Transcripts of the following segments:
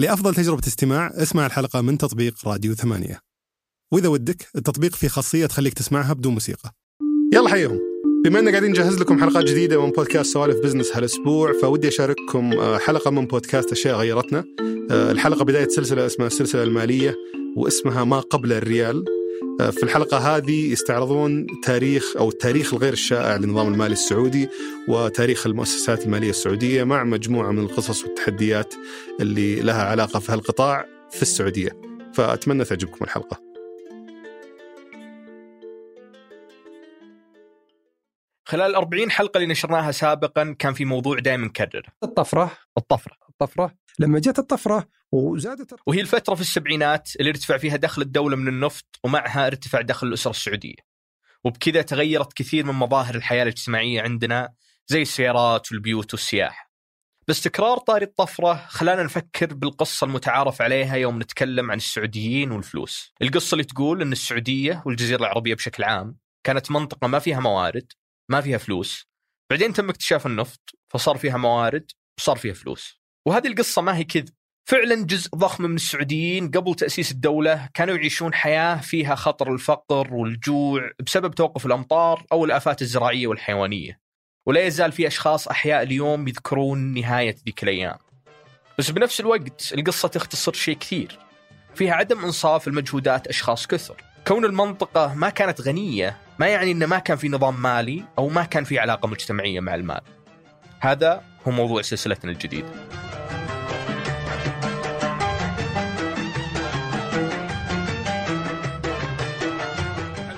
لأفضل تجربة استماع اسمع الحلقة من تطبيق راديو ثمانية. وإذا ودك التطبيق فيه خاصية تخليك تسمعها بدون موسيقى. يلا حيهم بما أننا قاعدين نجهز لكم حلقات جديدة من بودكاست سوالف بزنس هالأسبوع فودي أشارككم آه، حلقة من بودكاست أشياء غيرتنا. آه، الحلقة بداية سلسلة اسمها السلسلة المالية. واسمها ما قبل الريال. آه، في الحلقة هذه يستعرضون تاريخ أو التاريخ الغير الشائع للنظام المالي السعودي وتاريخ المؤسسات المالية السعودية مع مجموعة من القصص والتحديات اللي لها علاقة في هالقطاع في السعودية. فأتمنى تعجبكم الحلقة. خلال 40 حلقة اللي نشرناها سابقا كان في موضوع دائما مكرر. الطفرة الطفرة الطفرة. لما جت الطفرة وزادت وهي الفترة في السبعينات اللي ارتفع فيها دخل الدولة من النفط ومعها ارتفع دخل الأسرة السعودية. وبكذا تغيرت كثير من مظاهر الحياة الاجتماعية عندنا زي السيارات والبيوت والسياحة. بس تكرار طاري الطفرة خلانا نفكر بالقصة المتعارف عليها يوم نتكلم عن السعوديين والفلوس. القصة اللي تقول أن السعودية والجزيرة العربية بشكل عام كانت منطقة ما فيها موارد ما فيها فلوس. بعدين تم اكتشاف النفط فصار فيها موارد وصار فيها فلوس. وهذه القصة ما هي كذب. فعلا جزء ضخم من السعوديين قبل تأسيس الدولة كانوا يعيشون حياة فيها خطر الفقر والجوع بسبب توقف الأمطار أو الآفات الزراعية والحيوانية. ولا يزال في أشخاص أحياء اليوم يذكرون نهاية ذيك الأيام. بس بنفس الوقت القصة تختصر شيء كثير. فيها عدم إنصاف المجهودات أشخاص كثر. كون المنطقة ما كانت غنية ما يعني أنه ما كان في نظام مالي أو ما كان في علاقة مجتمعية مع المال. هذا هو موضوع سلسلتنا الجديدة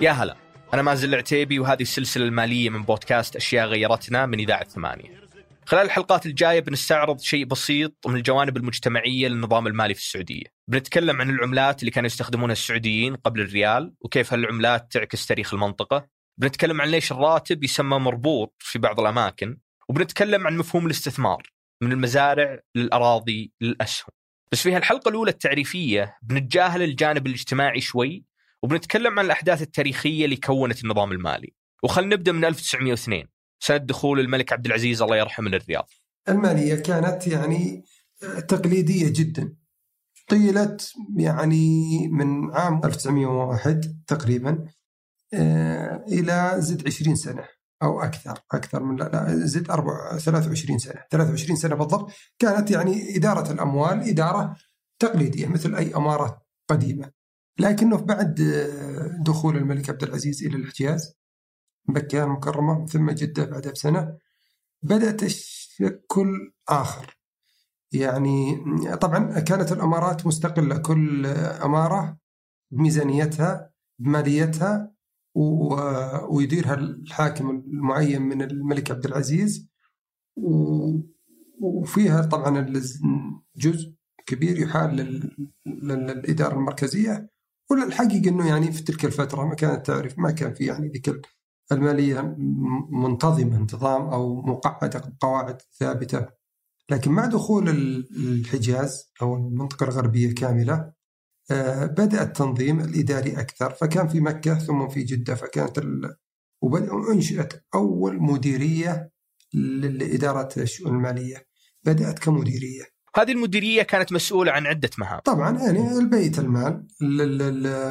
يا هلا أنا مازل العتيبي وهذه السلسلة المالية من بودكاست أشياء غيرتنا من إذاعة ثمانية. خلال الحلقات الجاية بنستعرض شيء بسيط من الجوانب المجتمعية للنظام المالي في السعودية. بنتكلم عن العملات اللي كانوا يستخدمونها السعوديين قبل الريال وكيف هالعملات تعكس تاريخ المنطقة. بنتكلم عن ليش الراتب يسمى مربوط في بعض الأماكن وبنتكلم عن مفهوم الاستثمار من المزارع للأراضي للأسهم. بس في هالحلقة الأولى التعريفية بنتجاهل الجانب الاجتماعي شوي وبنتكلم عن الأحداث التاريخية اللي كونت النظام المالي. وخلنا نبدأ من 1902 سنة دخول الملك عبد العزيز الله يرحمه للرياض المالية كانت يعني تقليدية جدا. طيلت يعني من عام 1901 تقريبا آه، إلى زد 20 سنة أو أكثر أكثر من لا, لا زد 23 سنة. 23 سنة بالضبط كانت يعني إدارة الأموال إدارة تقليدية مثل أي أمارة قديمة. لكنه بعد آه، دخول الملك عبد العزيز إلى الحجاز مكة المكرمة ثم جدة بعدها بسنة بدأ تشكل آخر. يعني طبعا كانت الأمارات مستقلة كل أمارة بميزانيتها بماليتها ويديرها الحاكم المعين من الملك عبد العزيز. وفيها طبعا جزء كبير يحال للإدارة المركزية. والحقيقة أنه يعني في تلك الفترة ما كانت تعرف ما كان في يعني ذيك المالية منتظمة انتظام أو مقعدة قواعد ثابتة. لكن مع دخول الحجاز أو المنطقة الغربية كاملة آه، بدأ التنظيم الإداري أكثر. فكان في مكة ثم في جدة فكانت ال... وأنشئت أول مديرية لإدارة الشؤون المالية. بدأت كمديرية. هذه المديرية كانت مسؤولة عن عدة مهام. طبعا يعني البيت المال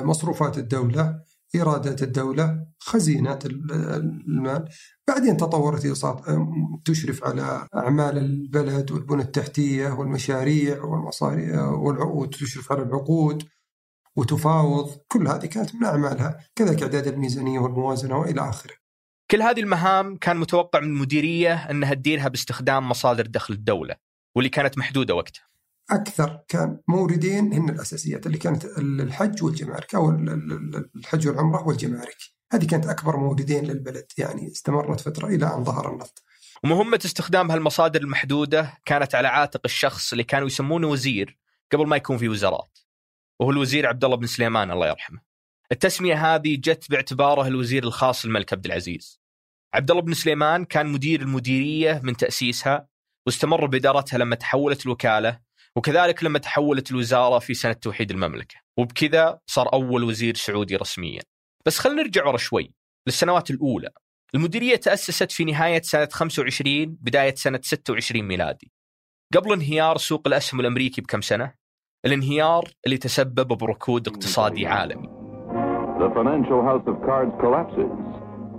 مصروفات الدولة. إيرادات الدولة خزينة المال. بعدين تطورت تشرف على أعمال البلد والبنى التحتية والمشاريع والمصاريع والعقود تشرف على العقود وتفاوض. كل هذه كانت من أعمالها كذلك إعداد الميزانية والموازنة وإلى آخره. كل هذه المهام كان متوقع من المديرية أنها تديرها باستخدام مصادر دخل الدولة واللي كانت محدودة وقتها. أكثر كان موردين هن الأساسيات اللي كانت الحج والجمارك أو الحج والعمرة والجمارك هذه كانت أكبر موردين للبلد يعني استمرت فترة إلى أن ظهر النفط ومهمة استخدام هالمصادر المحدودة كانت على عاتق الشخص اللي كانوا يسمونه وزير قبل ما يكون في وزارات وهو الوزير عبد الله بن سليمان الله يرحمه. التسمية هذه جت باعتباره الوزير الخاص للملك عبد العزيز. عبد الله بن سليمان كان مدير المديرية من تأسيسها واستمر بإدارتها لما تحولت الوكالة وكذلك لما تحولت الوزارة في سنة توحيد المملكة وبكذا صار أول وزير سعودي رسميا. بس خلينا نرجع ورا شوي للسنوات الأولى. المديرية تأسست في نهاية سنة 25 بداية سنة 26 ميلادي. قبل انهيار سوق الأسهم الأمريكي بكم سنة؟ الانهيار اللي تسبب بركود اقتصادي عالمي. The financial house of cards collapses,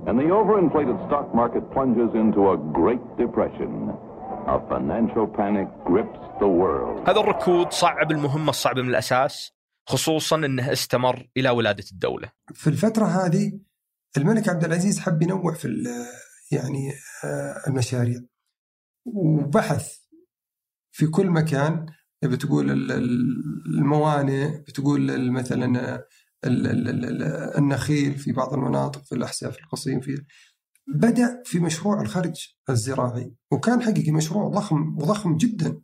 and the overinflated stock market plunges into a great depression. A financial panic grips the world. هذا الركود صعب المهمة الصعبة من الأساس خصوصا أنه استمر إلى ولادة الدولة في الفترة هذه الملك عبد العزيز حب ينوع في يعني آه، المشاريع وبحث في كل مكان بتقول ال- ال- الموانئ بتقول مثلا آه، ال- ال- ال- ال- النخيل في بعض المناطق في الأحساء في القصيم في بدأ في مشروع الخرج الزراعي وكان حقيقي مشروع ضخم وضخم جدا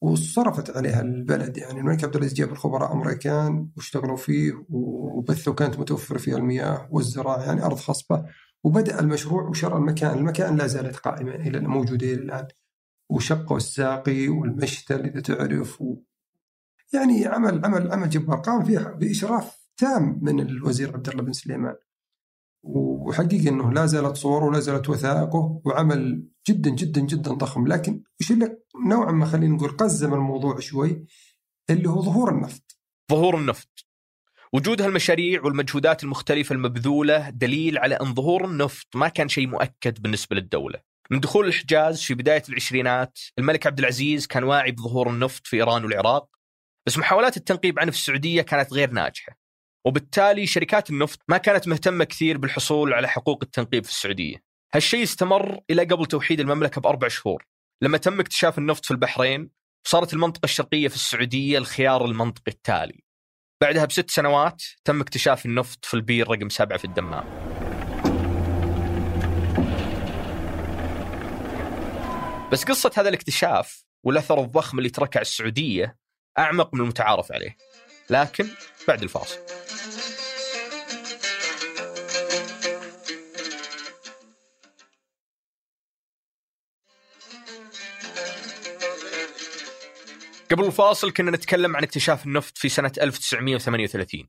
وصرفت عليها البلد. يعني الملك عبد العزيز جاب الخبراء أمريكان واشتغلوا فيه وبثوا كانت متوفر فيها المياه والزراعة يعني أرض خصبة. وبدأ المشروع وشرى المكان، المكان لا زالت قائمة إلى موجودة إلى الآن. وشقوا الساقي والمشتل إذا تعرف و يعني عمل عمل عمل جبار. قام فيه بإشراف تام من الوزير عبد الله بن سليمان. وحقيقة إنه لا زالت صوره ولا زالت وثائقه وعمل جدا جدا جدا ضخم. لكن وش اللي نوعا ما خلينا نقول قزم الموضوع شوي اللي هو ظهور النفط. ظهور النفط. وجود هالمشاريع والمجهودات المختلفة المبذولة دليل على أن ظهور النفط ما كان شيء مؤكد بالنسبة للدولة. من دخول الحجاز في بداية العشرينات الملك عبد العزيز كان واعي بظهور النفط في إيران والعراق بس محاولات التنقيب عنه في السعودية كانت غير ناجحة. وبالتالي شركات النفط ما كانت مهتمة كثير بالحصول على حقوق التنقيب في السعودية. هالشيء استمر إلى قبل توحيد المملكة بأربع شهور. لما تم اكتشاف النفط في البحرين صارت المنطقة الشرقية في السعودية الخيار المنطقي التالي. بعدها بست سنوات تم اكتشاف النفط في البير رقم سبعة في الدمام. بس قصة هذا الاكتشاف والأثر الضخم اللي تركه على السعودية أعمق من المتعارف عليه. لكن بعد الفاصل. قبل الفاصل كنا نتكلم عن اكتشاف النفط في سنة 1938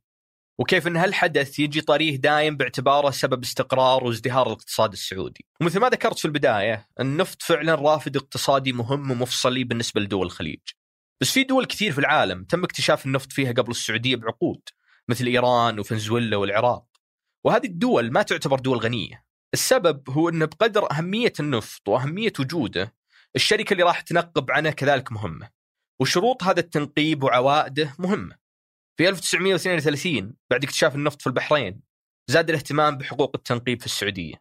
وكيف إن هالحدث يجي طريه دايم باعتباره سبب استقرار وازدهار الاقتصاد السعودي. ومثل ما ذكرت في البداية النفط فعلا رافد اقتصادي مهم ومفصلي بالنسبة لدول الخليج. بس في دول كثير في العالم تم اكتشاف النفط فيها قبل السعودية بعقود مثل إيران وفنزويلا والعراق. وهذه الدول ما تعتبر دول غنية. السبب هو أن بقدر أهمية النفط وأهمية وجوده الشركة اللي راح تنقب عنه كذلك مهمة. وشروط هذا التنقيب وعوائده مهمة في 1932 بعد اكتشاف النفط في البحرين زاد الاهتمام بحقوق التنقيب في السعودية.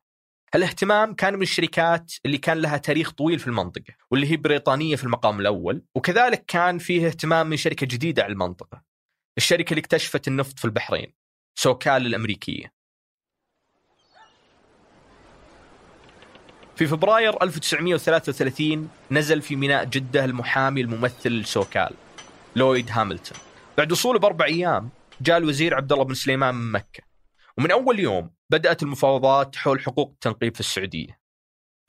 الاهتمام كان من الشركات اللي كان لها تاريخ طويل في المنطقة واللي هي بريطانية في المقام الأول وكذلك كان فيه اهتمام من شركة جديدة على المنطقة الشركة اللي اكتشفت النفط في البحرين سوكال الأمريكية. في فبراير 1933 نزل في ميناء جدة المحامي الممثل لسوكال لويد هاملتون. بعد وصوله بأربع أيام جاء الوزير عبد الله بن سليمان من مكة ومن أول يوم بدأت المفاوضات حول حقوق التنقيب في السعودية.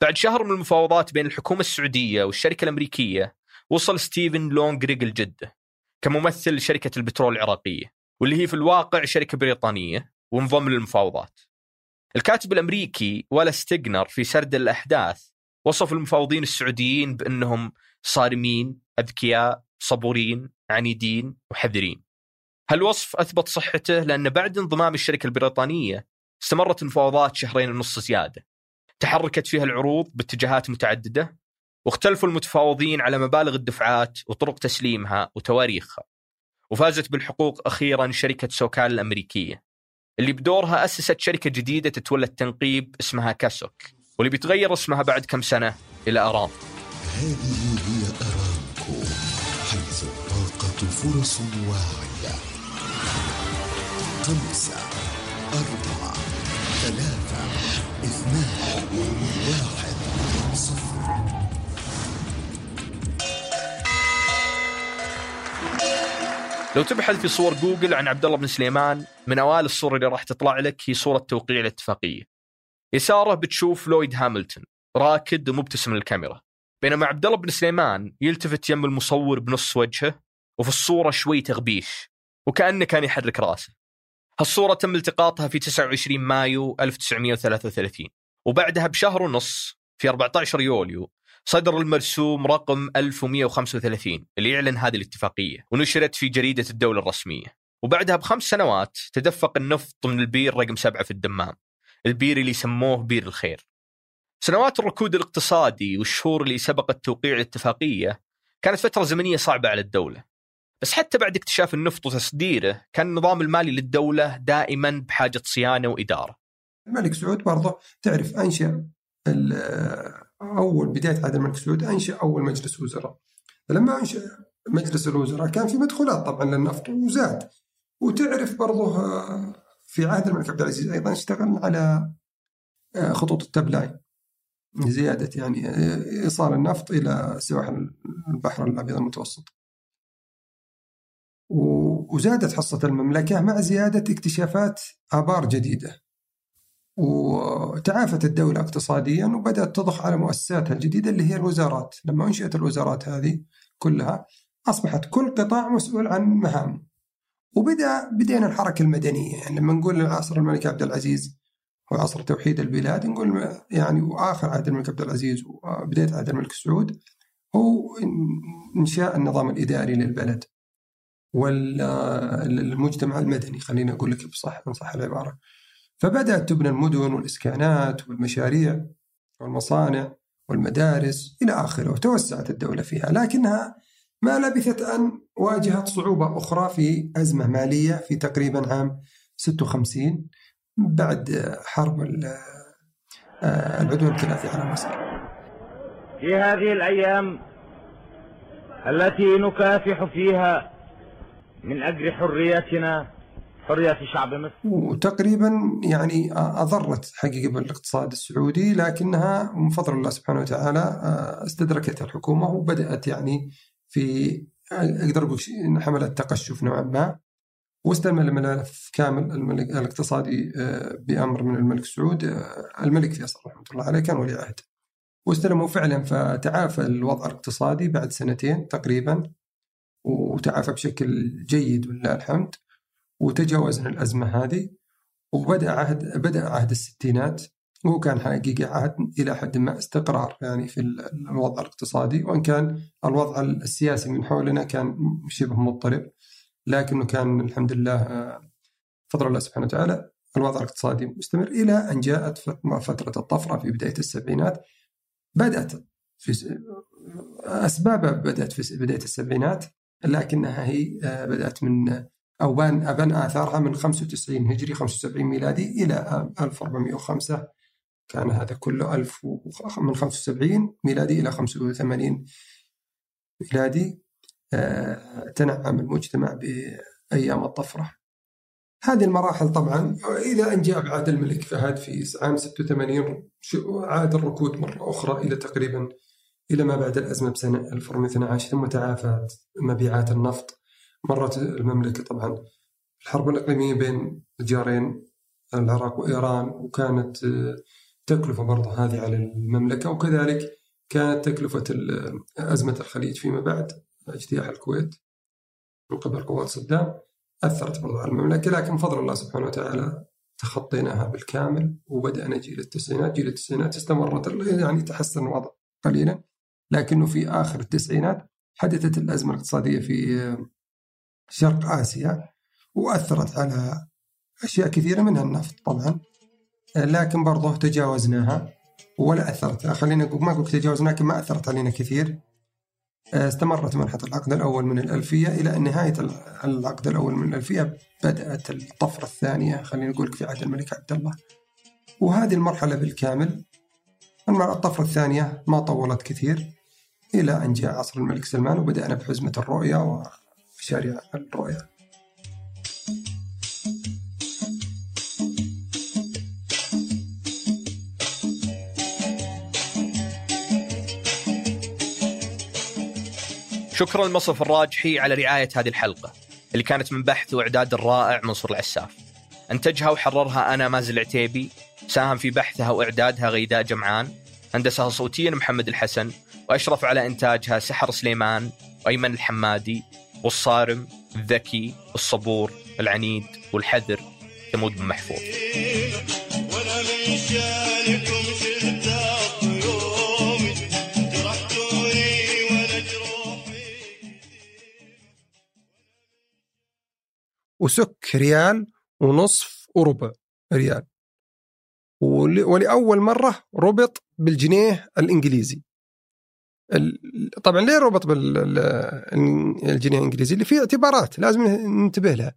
بعد شهر من المفاوضات بين الحكومة السعودية والشركة الأمريكية وصل ستيفن لونغريغ الجدة كممثل لشركة البترول العراقية واللي هي في الواقع شركة بريطانية وانضم للمفاوضات. الكاتب الأمريكي ولا ستيغنر في سرد الأحداث وصف المفاوضين السعوديين بأنهم صارمين أذكياء صبورين عنيدين وحذرين هالوصف أثبت صحته لأن بعد انضمام الشركة البريطانية استمرت المفاوضات شهرين ونص زيادة. تحركت فيها العروض باتجاهات متعددة واختلفوا المتفاوضين على مبالغ الدفعات وطرق تسليمها وتواريخها وفازت بالحقوق أخيرا شركة سوكال الأمريكية. اللي بدورها أسست شركة جديدة تتولى التنقيب اسمها كاسوك واللي بيتغير اسمها بعد كم سنة إلى أرام. هذه هي أرامكو حيث الطاقة فرص واعية. خمسة أربعة ثلاثة اثنان. لو تبحث في صور جوجل عن عبد الله بن سليمان من أوائل الصور اللي راح تطلع لك هي صورة توقيع الاتفاقية. يساره بتشوف لويد هاملتون راكد ومبتسم للكاميرا. بينما عبد الله بن سليمان يلتفت يم المصور بنص وجهه وفي الصورة شوي تغبيش وكأنه كان يحرك رأسه. هالصورة تم التقاطها في 29 مايو 1933 وبعدها بشهر ونص في 14 يوليو صدر المرسوم رقم 1135 اللي يعلن هذه الاتفاقية ونشرت في جريدة الدولة الرسمية. وبعدها بخمس سنوات تدفق النفط من البير رقم سبعة في الدمام البير اللي سموه بير الخير. سنوات الركود الاقتصادي والشهور اللي سبقت توقيع الاتفاقية كانت فترة زمنية صعبة على الدولة. بس حتى بعد اكتشاف النفط وتصديره كان النظام المالي للدولة دائما بحاجة صيانة وإدارة. الملك سعود برضه تعرف ال- أول بداية عهد الملك سعود أنشأ أول مجلس وزراء. فلما أنشأ مجلس الوزراء كان في مدخولات طبعا للنفط وزاد. وتعرف برضه آه، في عهد الملك عبد العزيز أيضا اشتغل على آه، خطوط التبلاي زيادة يعني آه، إيصال النفط إلى سواحل البحر الأبيض المتوسط. وزادت حصة المملكة مع زيادة اكتشافات آبار جديدة. وتعافت الدولة اقتصاديا وبدأت تضخ على مؤسساتها الجديدة اللي هي الوزارات. لما أنشئت الوزارات هذه كلها أصبحت كل قطاع مسؤول عن مهام. وبدأ بدينا الحركة المدنية. يعني لما نقول عصر الملك عبد العزيز وعصر توحيد البلاد نقول يعني وآخر عهد الملك عبد العزيز وبداية عهد الملك سعود هو إنشاء النظام الإداري للبلد والمجتمع المدني. خلينا أقول لك بصح إن صح العبارة. فبدأت تبنى المدن والإسكانات والمشاريع والمصانع والمدارس إلى آخره وتوسعت الدولة فيها. لكنها ما لبثت أن واجهت صعوبة أخرى في أزمة مالية في تقريبا عام 56 بعد حرب آه، العدوان الثلاثي على مصر. في هذه الأيام التي نكافح فيها من أجل حريتنا حرية شعب مصر. وتقريبا يعني أضرت حقيقة بالاقتصاد السعودي لكنها من فضل الله سبحانه وتعالى آه، استدركتها الحكومة وبدأت يعني في أقدر أقول شيء إن حملت تقشف نوعا ما واستلم الملف كامل الملك الاقتصادي آه، بأمر من الملك سعود آه، الملك فيصل رحمة الله عليه كان ولي عهد. واستلموا فعلا فتعافى الوضع الاقتصادي بعد سنتين تقريبا وتعافى بشكل جيد ولله الحمد. وتجاوزنا الأزمة هذه وبدأ عهد بدأ عهد الستينات وهو كان حقيقة عهد إلى حد ما استقرار يعني في ال- الوضع الاقتصادي وإن كان الوضع السياسي من حولنا كان شبه مضطرب لكنه كان الحمد لله آه، فضل الله سبحانه وتعالى الوضع الاقتصادي مستمر إلى أن جاءت فت- فترة الطفرة في بداية السبعينات. بدأت في أسبابها بدأت في بداية السبعينات لكنها هي آه، بدأت من أو بان أبان آثارها من 95 هجري 75 ميلادي إلى 1405 كان هذا كله 1000 وخ- من 75 ميلادي إلى 85 ميلادي. آه، تنعم المجتمع بأيام الطفرة. هذه المراحل طبعا إلى أن جاء بعهد الملك فهد في عام 86 شو- عاد الركود مرة أخرى إلى تقريبا إلى ما بعد الأزمة بسنة 2012 ثم تعافت مبيعات النفط. مرت المملكة طبعا. الحرب الإقليمية بين الجارين العراق وإيران وكانت آه، تكلفة برضه هذه على المملكة وكذلك كانت تكلفة ال- أزمة الخليج فيما بعد اجتياح الكويت من قبل قوات صدام أثرت برضه على المملكة. لكن بفضل الله سبحانه وتعالى تخطيناها بالكامل وبدأنا جيل التسعينات. جيل التسعينات استمرت يعني تحسن الوضع قليلا لكنه في آخر التسعينات حدثت الأزمة الاقتصادية في آه، شرق آسيا وأثرت على أشياء كثيرة منها النفط طبعا لكن برضه تجاوزناها ولا أثرت. خلينا نقول ما أقول تجاوزناها لكن ما أثرت علينا كثير. استمرت منحة العقد الأول من الألفية إلى نهاية العقد الأول من الألفية بدأت الطفرة الثانية خلينا نقول في عهد الملك عبد الله. وهذه المرحلة بالكامل الطفرة الثانية ما طولت كثير إلى أن جاء عصر الملك سلمان وبدأنا بحزمة الرؤية ومشاريع الرؤية شكرا لمصرف الراجحي على رعاية هذه الحلقة اللي كانت من بحث وإعداد الرائع منصور العساف. أنتجها وحررها أنا مازن العتيبي ساهم في بحثها وإعدادها غيداء جمعان هندسها صوتيا محمد الحسن وأشرف على إنتاجها سحر سليمان وأيمن الحمادي والصارم الذكي الصبور العنيد والحذر ثمود بن محفوظ. وسك ريال ونصف وربع ريال. ولأول مرة ربط بالجنيه الإنجليزي. طبعا ليه ربط بالجنيه الإنجليزي؟ اللي فيه اعتبارات لازم ننتبه لها.